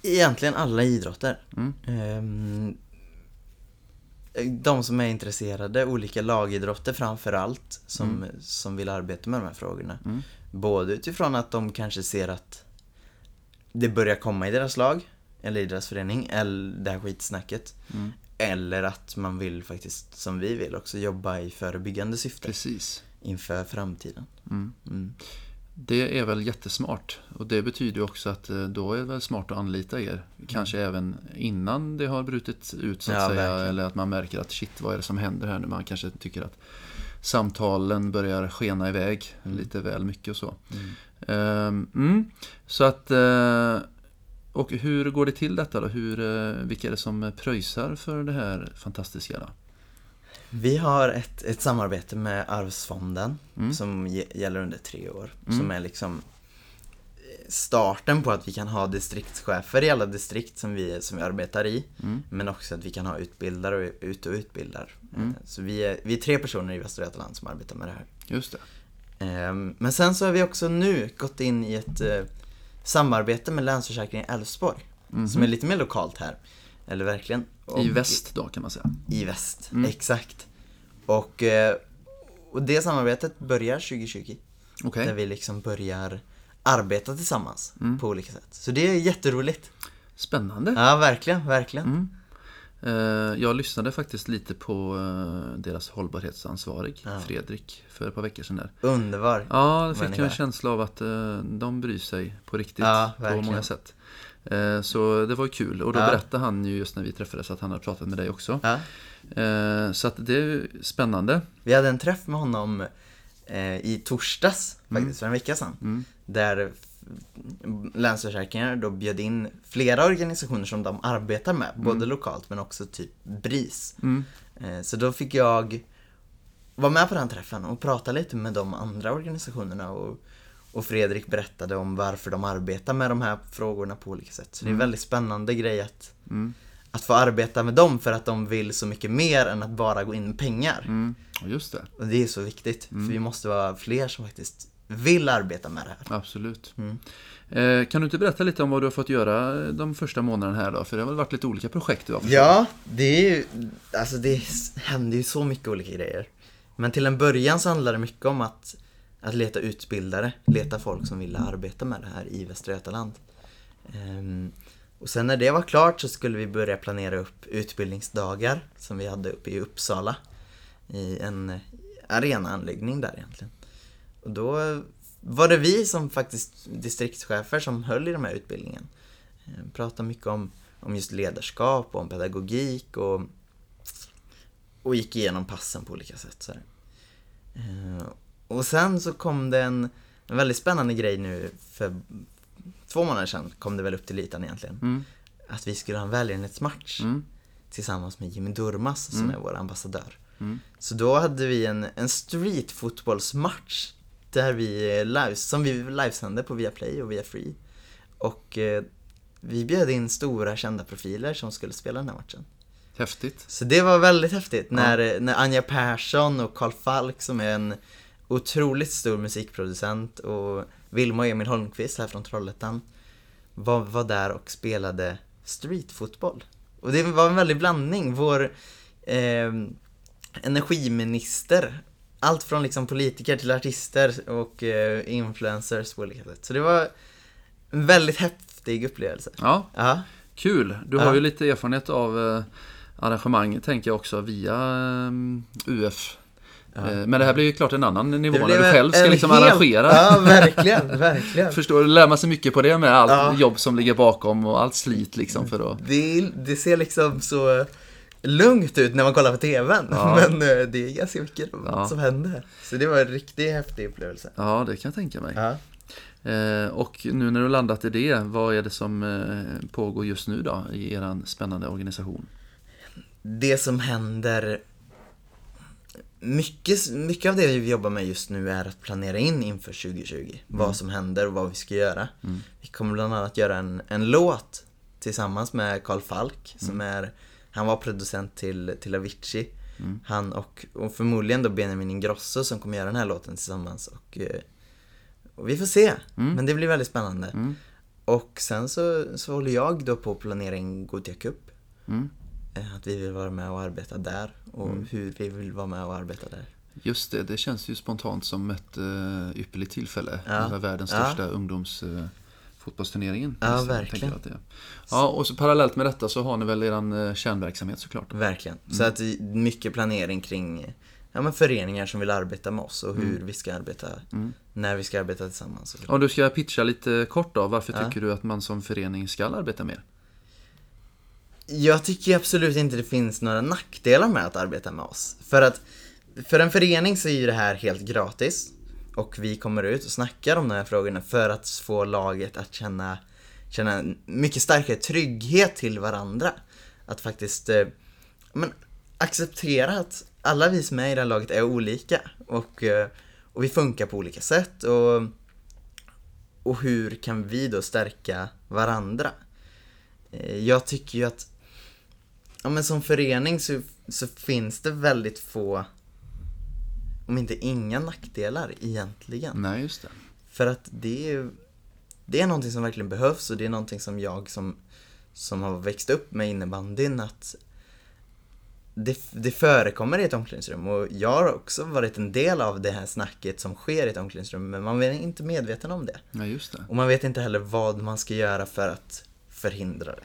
Egentligen alla idrotter. Ehm, de som är intresserade, olika lagidrotter framför allt, som, mm. som vill arbeta med de här frågorna. Både utifrån att de kanske ser att det börjar komma i deras lag, eller i deras förening, eller det här skitsnacket. Mm. Eller att man vill faktiskt, som vi vill, också jobba i förebyggande syfte.
Precis.
Inför framtiden. Mm. Mm.
Det är väl jättesmart. Och det betyder också att eh, då är det väl smart att anlita er. Kanske mm. även innan det har brutit ut så att ja, säga. Verkligen. Eller att man märker att shit, vad är det som händer här nu? Man kanske tycker att samtalen börjar skena iväg mm. lite väl mycket och så. Mm. Um, så att uh, och hur går det till detta då? Hur, eh, vilka är det som pröjsar för det här fantastiska? Då?
Vi har ett, ett samarbete med Arvsfonden mm. som gäller under tre år. Mm. Som är liksom starten på att vi kan ha distriktschefer i alla distrikt som vi, som vi arbetar i. Mm. Men också att vi kan ha utbildare och ut och utbildar. Mm. Så vi är, vi är tre personer i Västra Götaland som arbetar med det här.
Just det.
Ehm, men sen så har vi också nu gått in i ett eh, samarbete med Länsförsäkringen Älvsborg. Mm. Som är lite mer lokalt här. Eller verkligen.
Och I väst då kan man säga.
I väst, mm. exakt. Och, eh, och det samarbetet börjar 2020. Okay. Där vi liksom börjar arbeta tillsammans mm. på olika sätt. Så det är jätteroligt.
Spännande.
Ja, verkligen, verkligen. Mm.
Eh, jag lyssnade faktiskt lite på eh, deras hållbarhetsansvarig, ja. Fredrik, för ett par veckor sedan. Där.
Underbar
Ja, det fick jag en känsla av att de bryr sig på riktigt ja, på många sätt. Eh, så det var kul och då ja. berättade han ju just när vi träffades att han hade pratat med dig också. Ja. Eh, så att det är spännande.
Vi hade en träff med honom eh, i torsdags mm. faktiskt, för en vecka sedan. Mm. Där Länsförsäkringar då bjöd in flera organisationer som de arbetar med, mm. både lokalt men också typ BRIS. Mm. Så då fick jag vara med på den träffen och prata lite med de andra organisationerna och och Fredrik berättade om varför de arbetar med de här frågorna på olika sätt. Så det är en mm. väldigt spännande grej att, mm. Att få arbeta med dem för att de vill så mycket mer än att bara gå in med pengar.
Mm. Just det.
Och det är så viktigt. Mm. För vi måste vara fler som faktiskt vill arbeta med det här.
Absolut. Mm. Eh, kan du inte berätta lite om vad du har fått göra de första månaderna här då? För det har väl varit lite olika projekt du har
Ja, det är ju, alltså det händer ju så mycket olika grejer. Men till en början så handlar det mycket om att att leta utbildare, leta folk som ville arbeta med det här i Västra Götaland. Um, och sen när det var klart så skulle vi börja planera upp utbildningsdagar som vi hade uppe i Uppsala. I en arenaanläggning där egentligen. Och då var det vi som faktiskt distriktschefer som höll i de här utbildningen. Eh, pratade mycket om, om just ledarskap och om pedagogik och, och gick igenom passen på olika sätt. Så eh, och sen så kom det en, en väldigt spännande grej nu för två månader sedan kom det väl upp till ytan egentligen. Mm. Att vi skulle ha en välgörenhetsmatch mm. tillsammans med Jimmy Durmas som mm. är vår ambassadör. Mm. Så då hade vi en, en streetfotbollsmatch där vi live, som vi livesände på Viaplay och Viafree. Och eh, vi bjöd in stora kända profiler som skulle spela den här matchen.
Häftigt.
Så det var väldigt häftigt när, ja. när Anja Persson och Karl Falk som är en otroligt stor musikproducent och Vilma och Emil Holmqvist här från Trollhättan var, var där och spelade streetfotboll. Och det var en väldig blandning. Vår eh, energiminister, allt från liksom politiker till artister och eh, influencers på olika sätt. Så det var en väldigt häftig upplevelse.
Ja, ja. kul. Du har ja. ju lite erfarenhet av eh, arrangemang, tänker jag också, via eh, UF men det här blir ju klart en annan nivå när du själv ska liksom helt... arrangera.
Ja, verkligen, verkligen.
Förstår du? Lär man sig mycket på det med allt ja. jobb som ligger bakom och allt slit liksom för att...
Det, det ser liksom så lugnt ut när man kollar på TVn. Ja. Men eh, det är ganska mycket ja. som händer. Så det var en riktigt häftig upplevelse.
Ja, det kan jag tänka mig. Ja. Eh, och nu när du landat i det, vad är det som pågår just nu då i er spännande organisation?
Det som händer mycket, mycket av det vi jobbar med just nu är att planera in inför 2020. Mm. Vad som händer och vad vi ska göra. Mm. Vi kommer bland annat göra en, en låt tillsammans med Karl Falk som mm. är Han var producent till, till Avicii. Mm. Han och, och förmodligen då Benjamin Ingrosso som kommer göra den här låten tillsammans. Och, eh, och vi får se. Mm. Men det blir väldigt spännande. Och sen så, så håller jag då på att planera in Gothia Cup. Eh, att vi vill vara med och arbeta där och mm. hur vi vill vara med och arbeta där.
Just det, det känns ju spontant som ett uh, ypperligt tillfälle. Ja. Det världens ja. största ungdomsfotbollsturneringen.
Uh, ja, verkligen.
Ja, och så parallellt med detta så har ni väl er uh, kärnverksamhet såklart?
Verkligen. Mm. Så att mycket planering kring ja, men föreningar som vill arbeta med oss och hur mm. vi ska arbeta, mm. när vi ska arbeta tillsammans.
Om du ska pitcha lite kort då, varför tycker du att man som förening ska arbeta mer?
Jag tycker absolut inte det finns några nackdelar med att arbeta med oss. För att för en förening så är ju det här helt gratis. Och vi kommer ut och snackar om de här frågorna för att få laget att känna, känna mycket starkare trygghet till varandra. Att faktiskt eh, men, acceptera att alla vi som är i det här laget är olika. Och, eh, och vi funkar på olika sätt. Och, och hur kan vi då stärka varandra? Eh, jag tycker ju att ja, men som förening så, så finns det väldigt få, om inte inga nackdelar egentligen.
Nej, just det.
För att det är, det är någonting som verkligen behövs och det är någonting som jag som, som har växt upp med innebandyn att det, det förekommer i ett omklädningsrum och jag har också varit en del av det här snacket som sker i ett omklädningsrum men man är inte medveten om det.
Ja, just det.
Och man vet inte heller vad man ska göra för att förhindra det.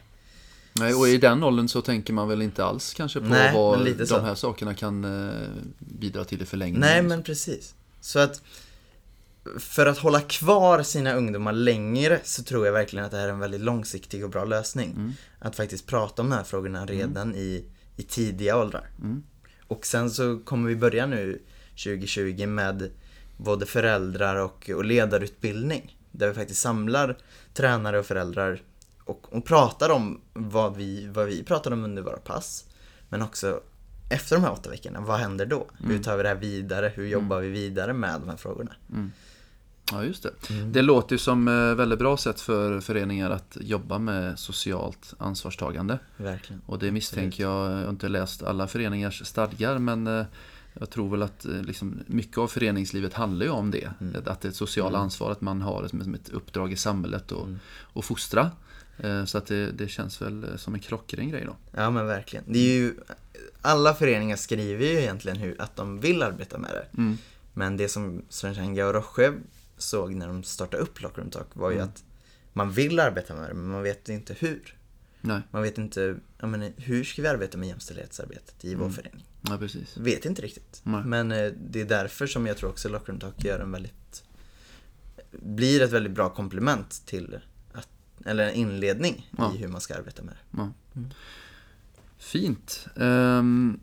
Nej, och i den åldern så tänker man väl inte alls kanske på Nej, vad de så. här sakerna kan eh, bidra till i förlängningen.
Nej, men precis. Så att för att hålla kvar sina ungdomar längre så tror jag verkligen att det här är en väldigt långsiktig och bra lösning. Mm. Att faktiskt prata om de här frågorna mm. redan mm. i, i tidiga åldrar. Mm. Och sen så kommer vi börja nu 2020 med både föräldrar och, och ledarutbildning. Där vi faktiskt samlar tränare och föräldrar och, och pratar om vad vi, vad vi pratar om under våra pass. Men också efter de här åtta veckorna, vad händer då? Mm. Hur tar vi det här vidare? Hur jobbar mm. vi vidare med de här frågorna?
Mm. Ja, just det. Mm. Det låter ju som ett väldigt bra sätt för föreningar att jobba med socialt ansvarstagande.
Verkligen.
Och det misstänker jag, jag har inte läst alla föreningars stadgar, men eh, jag tror väl att eh, liksom, mycket av föreningslivet handlar ju om det. Mm. Att det är ett socialt mm. ansvar, att man har ett, ett uppdrag i samhället och, mm. och fostra. Eh, så att det, det, känns väl som en klockren grej då.
Ja men verkligen. Det är ju, alla föreningar skriver ju egentligen hur, att de vill arbeta med det. Mm. Men det som Sunshine och Roche såg när de startade upp Lockroom Talk var ju mm. att man vill arbeta med det men man vet inte hur.
Nej.
Man vet inte, menar, hur ska vi arbeta med jämställdhetsarbetet i mm. vår förening?
Ja, precis.
Vet inte riktigt. Nej. Men eh, det är därför som jag tror också Lockroom Talk gör en väldigt blir ett väldigt bra komplement till eller en inledning ja. i hur man ska arbeta med det.
Ja. Mm. Fint. Um,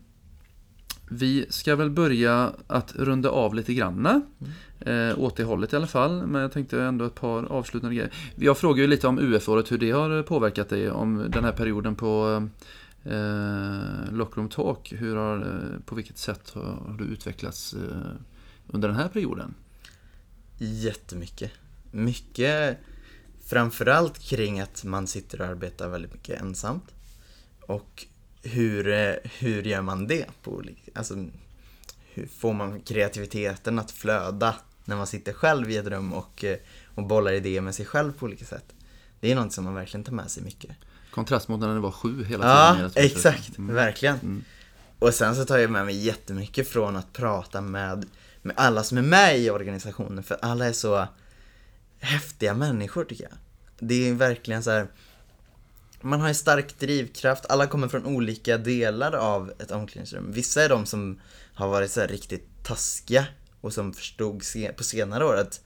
vi ska väl börja att runda av lite grann. Mm. Eh, åt det hållet i alla fall. Men jag tänkte ändå ett par avslutande grejer. Jag frågade ju lite om UF-året, hur det har påverkat dig. Om den här perioden på eh, Lockroom Talk. Hur har, eh, på vilket sätt har, har du utvecklats eh, under den här perioden?
Jättemycket. Mycket framförallt kring att man sitter och arbetar väldigt mycket ensamt. Och hur, eh, hur gör man det? På olika, alltså, hur får man kreativiteten att flöda när man sitter själv i ett rum och, eh, och bollar idéer med sig själv på olika sätt? Det är något som man verkligen tar med sig mycket.
Kontrast mot när det var sju hela
tiden. Ja, exakt. Mm. Verkligen. Mm. Och sen så tar jag med mig jättemycket från att prata med, med alla som är med i organisationen, för alla är så häftiga människor tycker jag. Det är verkligen så här, man har en stark drivkraft, alla kommer från olika delar av ett omklädningsrum. Vissa är de som har varit så riktigt taskiga och som förstod på senare år att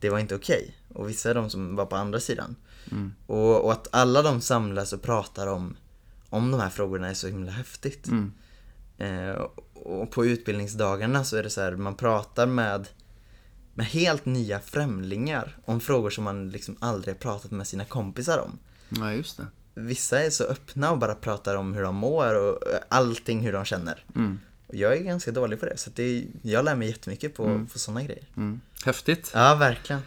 det var inte okej. Okay. Och vissa är de som var på andra sidan. Mm. Och, och, att alla de samlas och pratar om, om de här frågorna är så himla häftigt. Mm. Eh, och på utbildningsdagarna så är det så här, man pratar med, med helt nya främlingar om frågor som man liksom aldrig pratat med sina kompisar om.
Ja, just det
vissa är så öppna och bara pratar om hur de mår och allting hur de känner. Mm. Jag är ganska dålig på det, så det, jag lär mig jättemycket på, mm. på sådana grejer.
Mm. Häftigt.
Ja, verkligen.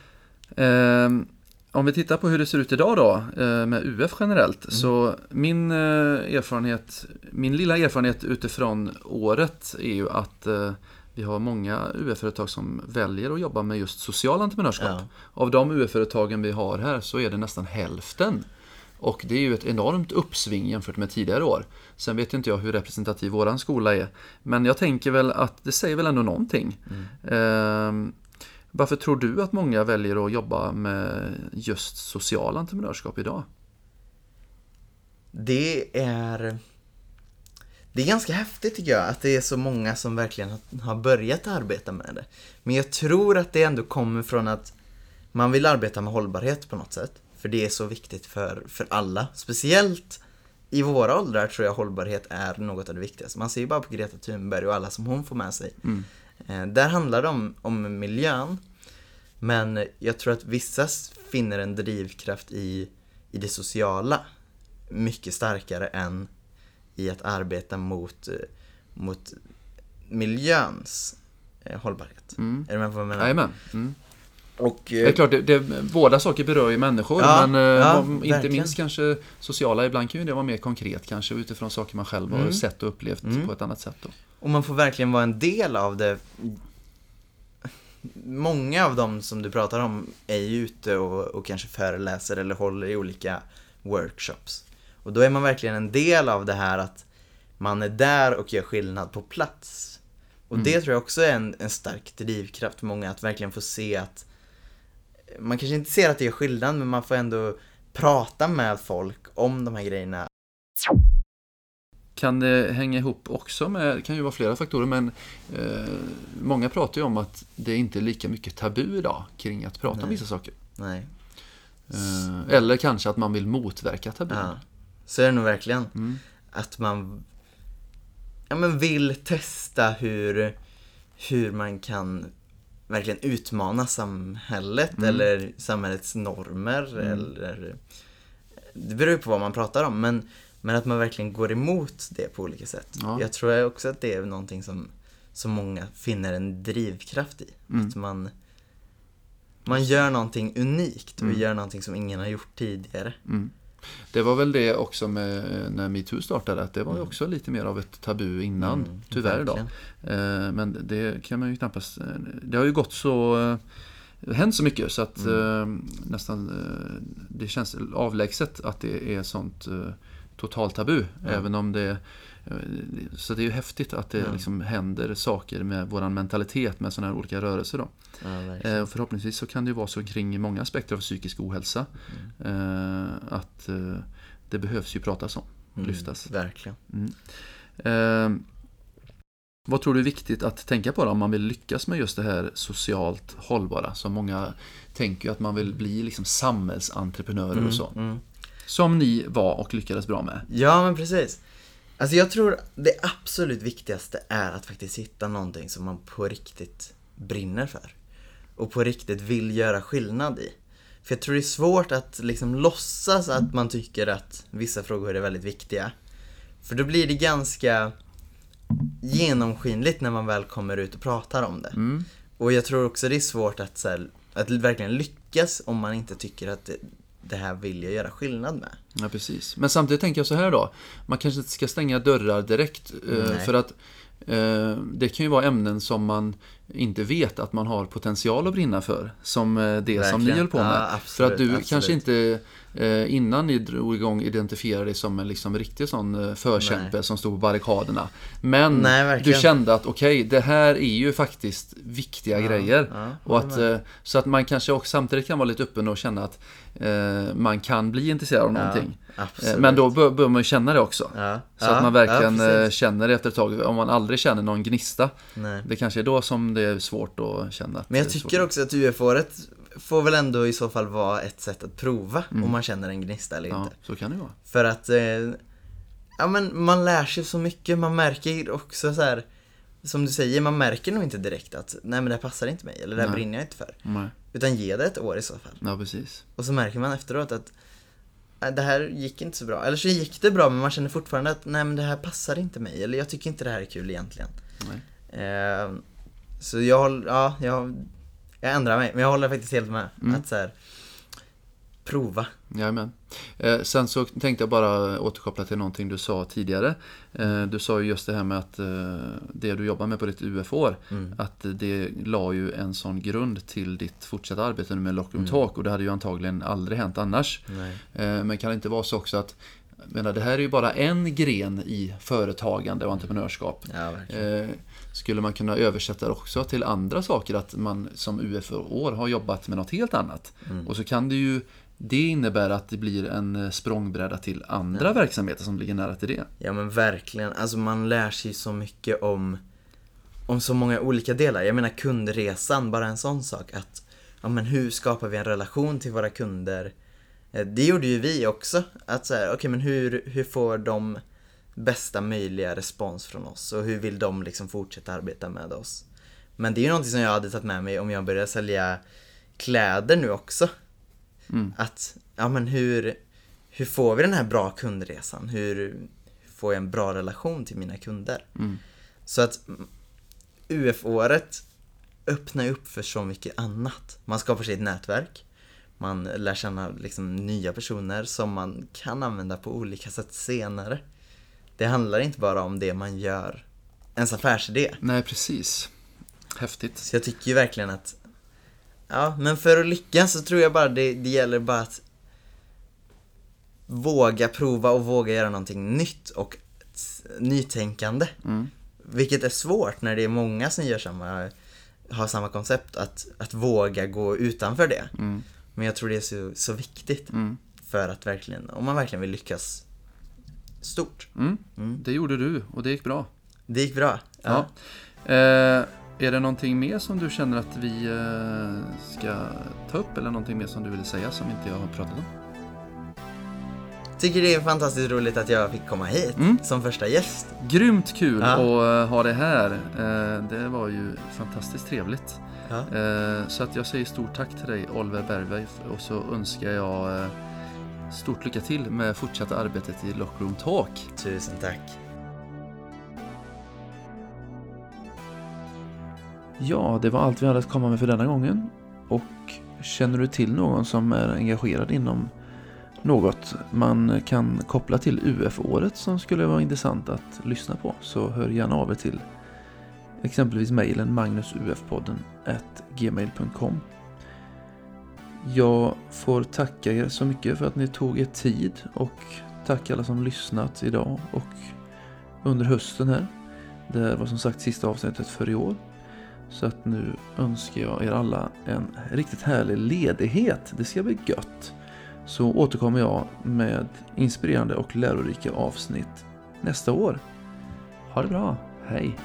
Um, om vi tittar på hur det ser ut idag då, eh, med UF generellt. Mm. Så min eh, erfarenhet, min lilla erfarenhet utifrån året är ju att eh, vi har många UF-företag som väljer att jobba med just social entreprenörskap. Ja. Av de UF-företagen vi har här så är det nästan hälften och det är ju ett enormt uppsving jämfört med tidigare år. Sen vet inte jag hur representativ våran skola är. Men jag tänker väl att det säger väl ändå någonting. Mm. Eh, varför tror du att många väljer att jobba med just social entreprenörskap idag?
Det är det är ganska häftigt tycker jag att det är så många som verkligen har börjat arbeta med det. Men jag tror att det ändå kommer från att man vill arbeta med hållbarhet på något sätt. För det är så viktigt för, för alla. Speciellt i våra åldrar tror jag hållbarhet är något av det viktigaste. Man ser ju bara på Greta Thunberg och alla som hon får med sig. Mm. Eh, där handlar det om, om miljön. Men jag tror att vissa finner en drivkraft i, i det sociala mycket starkare än i att arbeta mot, eh, mot miljöns eh, hållbarhet. Mm. Är du med på vad jag menar?
Jajamän. Mm. Och, det är klart, det, det, båda saker berör ju människor, ja, men ja, inte verkligen. minst kanske sociala. Ibland kan ju det vara mer konkret kanske utifrån saker man själv mm. har sett och upplevt mm. på ett annat sätt. Då.
Och man får verkligen vara en del av det. Många av dem som du pratar om är ju ute och, och kanske föreläser eller håller i olika workshops. Och då är man verkligen en del av det här att man är där och gör skillnad på plats. Och mm. det tror jag också är en, en stark drivkraft för många, att verkligen få se att man kanske inte ser att det gör skillnad, men man får ändå prata med folk om de här grejerna.
Kan det hänga ihop också med, det kan ju vara flera faktorer, men eh, många pratar ju om att det inte är lika mycket tabu idag kring att prata Nej. om vissa saker.
Nej.
Eh, eller kanske att man vill motverka tabun. Ja,
så är det nog verkligen. Mm. Att man ja, men vill testa hur, hur man kan verkligen utmana samhället mm. eller samhällets normer mm. eller det beror ju på vad man pratar om men, men att man verkligen går emot det på olika sätt. Ja. Jag tror också att det är någonting som, som många finner en drivkraft i. Mm. Att man, man gör någonting unikt och mm. gör någonting som ingen har gjort tidigare.
Det var väl det också med när metoo startade, att det var ju mm. också lite mer av ett tabu innan, mm, tyvärr då. Eh, men det kan man ju knappast, eh, det har ju gått så eh, hänt så mycket så att mm. nästan det känns avlägset att det är sånt totaltabu. Mm. Även om det så det är ju häftigt att det ja. liksom händer saker med vår mentalitet med sådana här olika rörelser. Då. Ja, eh, förhoppningsvis så kan det ju vara så kring många aspekter av psykisk ohälsa. Mm. Eh, att eh, det behövs ju pratas om, mm, lyftas.
Verkligen. Mm.
Eh, vad tror du är viktigt att tänka på då, om man vill lyckas med just det här socialt hållbara? Så många tänker ju att man vill bli liksom samhällsentreprenörer och mm, så. Mm. Som ni var och lyckades bra med.
Ja, men precis. Alltså jag tror det absolut viktigaste är att faktiskt hitta någonting som man på riktigt brinner för. Och på riktigt vill göra skillnad i. För jag tror det är svårt att liksom låtsas att man tycker att vissa frågor är väldigt viktiga. För då blir det ganska genomskinligt när man väl kommer ut och pratar om det. Mm. Och jag tror också det är svårt att, så här, att verkligen lyckas om man inte tycker att det, det här vill jag göra skillnad med.
Ja, precis. Men samtidigt tänker jag så här då. Man kanske inte ska stänga dörrar direkt. Eh, för att eh, det kan ju vara ämnen som man inte vet att man har potential att brinna för. Som eh, det Verkligen. som ni höll på med. Ja, absolut, för att du absolut. kanske inte Eh, innan ni drog igång identifierade dig som en liksom riktig sån eh, förkämpe Nej. som stod på barrikaderna. Men Nej, du kände att okej, okay, det här är ju faktiskt viktiga ja, grejer. Ja, och att, eh, så att man kanske också samtidigt kan vara lite öppen och känna att eh, man kan bli intresserad av någonting. Ja, men då bör, bör, man känna det också. Så att man verkligen känner det efter ett tag. Om man aldrig känner någon gnista. Nej. Det kanske är då som det är svårt att känna. Att
men jag tycker också att UF-året får väl ändå i så fall vara ett sätt att prova mm. om man känner en gnista eller
ja,
inte.
så kan det vara.
För att, eh, ja men man lär sig så mycket, man märker också så här, som du säger, man märker nog inte direkt att nej men det här passar inte mig, eller det här nej. brinner jag inte för. Nej. Utan ge det ett år i så fall.
Ja, precis.
Och så märker man efteråt att nej, det här gick inte så bra. Eller så gick det bra men man känner fortfarande att nej men det här passar inte mig. Eller jag tycker inte det här är kul egentligen. Nej. Eh, så jag, ja, jag jag ändrar mig, men jag håller faktiskt helt med. Mm. Att så här, prova.
Jajamän. Eh, sen så tänkte jag bara återkoppla till någonting du sa tidigare. Eh, du sa ju just det här med att eh, det du jobbar med på ditt UF-år, mm. att det la ju en sån grund till ditt fortsatta arbete med Lockroom mm. Talk och det hade ju antagligen aldrig hänt annars. Eh, men kan det inte vara så också att menar, det här är ju bara en gren i företagande och entreprenörskap.
Ja,
skulle man kunna översätta det också till andra saker, att man som UF-år har jobbat med något helt annat. Mm. Och så kan det ju det innebär att det blir en språngbräda till andra ja. verksamheter som ligger nära till det.
Ja men verkligen, alltså man lär sig så mycket om, om så många olika delar. Jag menar kundresan, bara en sån sak. Att, ja men hur skapar vi en relation till våra kunder? Eh, det gjorde ju vi också. Att så okej okay, men hur, hur får de bästa möjliga respons från oss och hur vill de liksom fortsätta arbeta med oss. Men det är ju någonting som jag hade tagit med mig om jag börjar sälja kläder nu också. Mm. Att, ja men hur, hur får vi den här bra kundresan? Hur får jag en bra relation till mina kunder? Mm. Så att UF-året öppnar upp för så mycket annat. Man skapar sig ett nätverk. Man lär känna liksom nya personer som man kan använda på olika sätt senare. Det handlar inte bara om det man gör, ens affärsidé.
Nej, precis. Häftigt.
Så jag tycker ju verkligen att, ja, men för att lyckas så tror jag bara det, det gäller bara att våga prova och våga göra någonting nytt och nytänkande. Mm. Vilket är svårt när det är många som gör samma, har samma koncept, att, att våga gå utanför det. Mm. Men jag tror det är så, så viktigt mm. för att verkligen, om man verkligen vill lyckas stort.
Mm. Mm. Det gjorde du och det gick bra.
Det gick bra.
Ja. ja. Eh, är det någonting mer som du känner att vi eh, ska ta upp eller någonting mer som du vill säga som inte jag har pratat om?
Tycker det är fantastiskt roligt att jag fick komma hit mm. som första gäst.
Grymt kul ja. att ha det här. Eh, det var ju fantastiskt trevligt. Ja. Eh, så att jag säger stort tack till dig Oliver Bergberg och så önskar jag eh, stort lycka till med fortsatta arbetet i Lockroom Talk.
Tusen tack.
Ja, det var allt vi hade att komma med för denna gången. Och känner du till någon som är engagerad inom något man kan koppla till UF-året som skulle vara intressant att lyssna på så hör gärna av er till exempelvis mejlen magnusufpodden gmail.com Jag får tacka er så mycket för att ni tog er tid och tack alla som lyssnat idag och under hösten här. Det här var som sagt sista avsnittet för i år. Så att nu önskar jag er alla en riktigt härlig ledighet. Det ska bli gött. Så återkommer jag med inspirerande och lärorika avsnitt nästa år. Ha det bra. Hej!